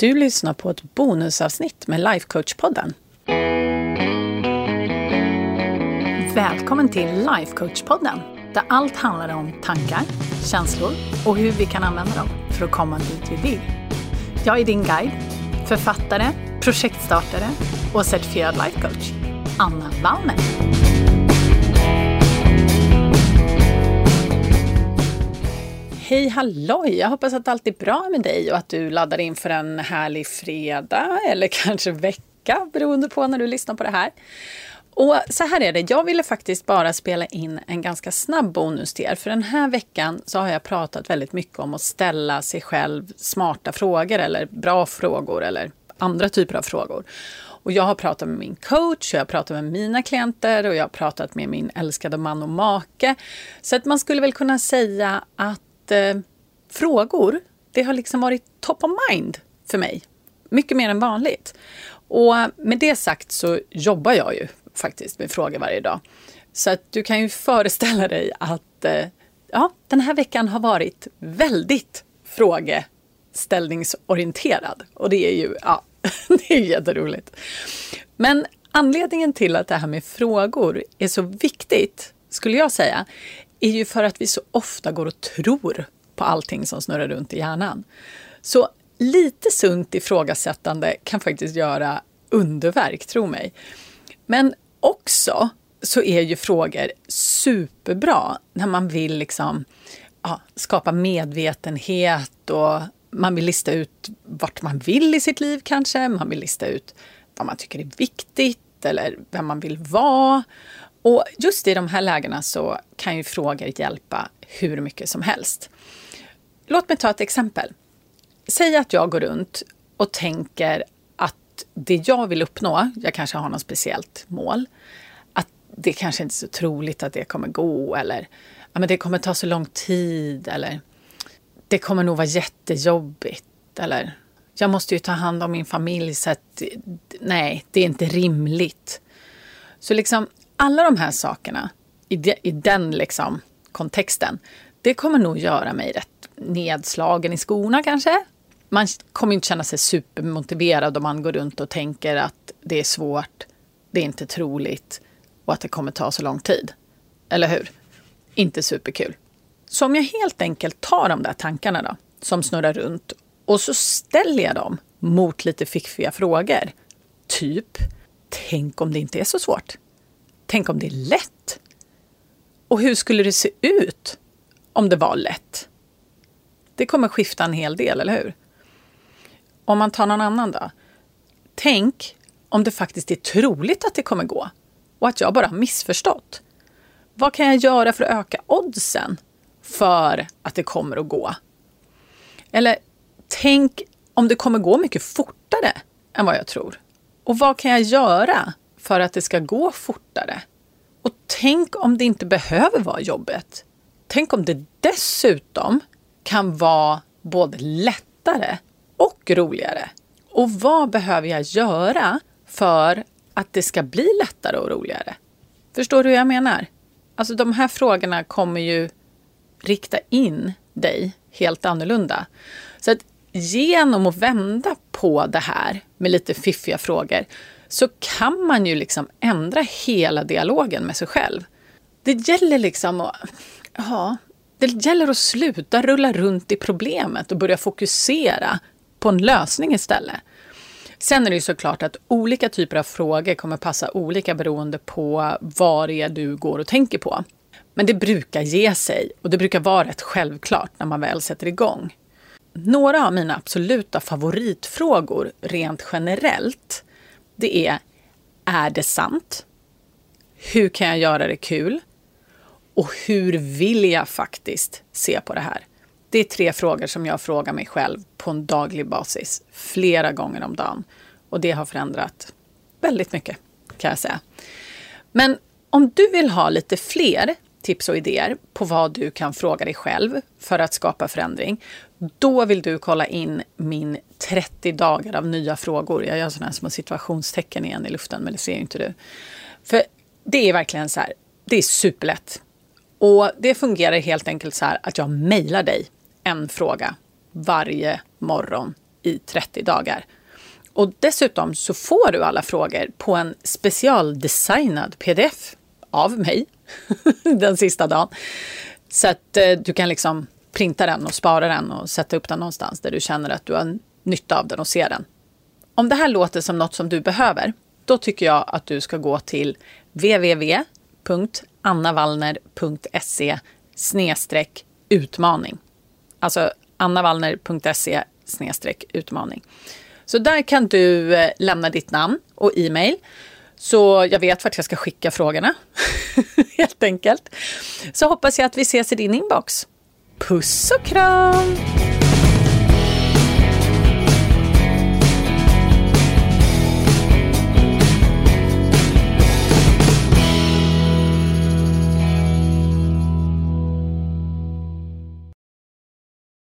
Du lyssnar på ett bonusavsnitt med Lifecoach-podden. Välkommen till Lifecoach-podden där allt handlar om tankar, känslor och hur vi kan använda dem för att komma dit vi vill. Jag är din guide, författare, projektstartare och certifierad lifecoach, Anna Wallner. Hej halloj! Jag hoppas att allt är bra med dig och att du laddar in för en härlig fredag eller kanske vecka beroende på när du lyssnar på det här. Och så här är det, jag ville faktiskt bara spela in en ganska snabb bonus till er. För den här veckan så har jag pratat väldigt mycket om att ställa sig själv smarta frågor eller bra frågor eller andra typer av frågor. Och jag har pratat med min coach, jag har pratat med mina klienter och jag har pratat med min älskade man och make. Så att man skulle väl kunna säga att eh, frågor, det har liksom varit top of mind för mig. Mycket mer än vanligt. Och med det sagt så jobbar jag ju faktiskt med frågor varje dag. Så att du kan ju föreställa dig att eh, ja, den här veckan har varit väldigt frågeställningsorienterad. Och det är ju ja, det är jätteroligt. Men anledningen till att det här med frågor är så viktigt, skulle jag säga, är ju för att vi så ofta går och tror på allting som snurrar runt i hjärnan. Så lite sunt ifrågasättande kan faktiskt göra underverk, tro mig. Men också så är ju frågor superbra när man vill liksom, ja, skapa medvetenhet och man vill lista ut vart man vill i sitt liv kanske. Man vill lista ut vad man tycker är viktigt eller vem man vill vara. Och just i de här lägena så kan ju frågor hjälpa hur mycket som helst. Låt mig ta ett exempel. Säg att jag går runt och tänker att det jag vill uppnå, jag kanske har något speciellt mål, att det kanske inte är så troligt att det kommer gå eller ja, men det kommer ta så lång tid eller det kommer nog vara jättejobbigt eller jag måste ju ta hand om min familj så att nej, det är inte rimligt. Så liksom alla de här sakerna i, de, i den liksom kontexten, det kommer nog göra mig rätt nedslagen i skorna kanske. Man kommer inte känna sig supermotiverad om man går runt och tänker att det är svårt, det är inte troligt och att det kommer ta så lång tid. Eller hur? Inte superkul. Så om jag helt enkelt tar de där tankarna då, som snurrar runt och så ställer jag dem mot lite fiffiga frågor. Typ, tänk om det inte är så svårt? Tänk om det är lätt? Och hur skulle det se ut om det var lätt? Det kommer skifta en hel del, eller hur? Om man tar någon annan då. Tänk om det faktiskt är troligt att det kommer gå och att jag bara har missförstått. Vad kan jag göra för att öka oddsen för att det kommer att gå? Eller tänk om det kommer gå mycket fortare än vad jag tror. Och vad kan jag göra för att det ska gå fortare? Och tänk om det inte behöver vara jobbet. Tänk om det dessutom kan vara både lättare och roligare. Och vad behöver jag göra för att det ska bli lättare och roligare? Förstår du hur jag menar? Alltså de här frågorna kommer ju rikta in dig helt annorlunda. Så att genom att vända på det här med lite fiffiga frågor så kan man ju liksom ändra hela dialogen med sig själv. Det gäller liksom att, ja, det gäller att sluta rulla runt i problemet och börja fokusera på en lösning istället. Sen är det ju såklart att olika typer av frågor kommer passa olika beroende på vad det är du går och tänker på. Men det brukar ge sig och det brukar vara rätt självklart när man väl sätter igång. Några av mina absoluta favoritfrågor rent generellt, det är Är det sant? Hur kan jag göra det kul? Och hur vill jag faktiskt se på det här? Det är tre frågor som jag frågar mig själv på en daglig basis, flera gånger om dagen. Och det har förändrat väldigt mycket, kan jag säga. Men om du vill ha lite fler tips och idéer på vad du kan fråga dig själv för att skapa förändring, då vill du kolla in min 30 dagar av nya frågor. Jag gör sådana här små situationstecken igen i luften, men det ser inte du. För det är verkligen så här, det är superlätt. Och det fungerar helt enkelt så här att jag mejlar dig en fråga varje morgon i 30 dagar. Och dessutom så får du alla frågor på en specialdesignad pdf av mig den sista dagen. Så att eh, du kan liksom printa den och spara den och sätta upp den någonstans där du känner att du har nytta av den och ser den. Om det här låter som något som du behöver, då tycker jag att du ska gå till www.annavallner.se utmaning. Alltså annavallner.se utmaning. Så där kan du eh, lämna ditt namn och e-mail. Så jag vet vart jag ska skicka frågorna. Helt enkelt. Så hoppas jag att vi ses i din inbox. Puss och kram!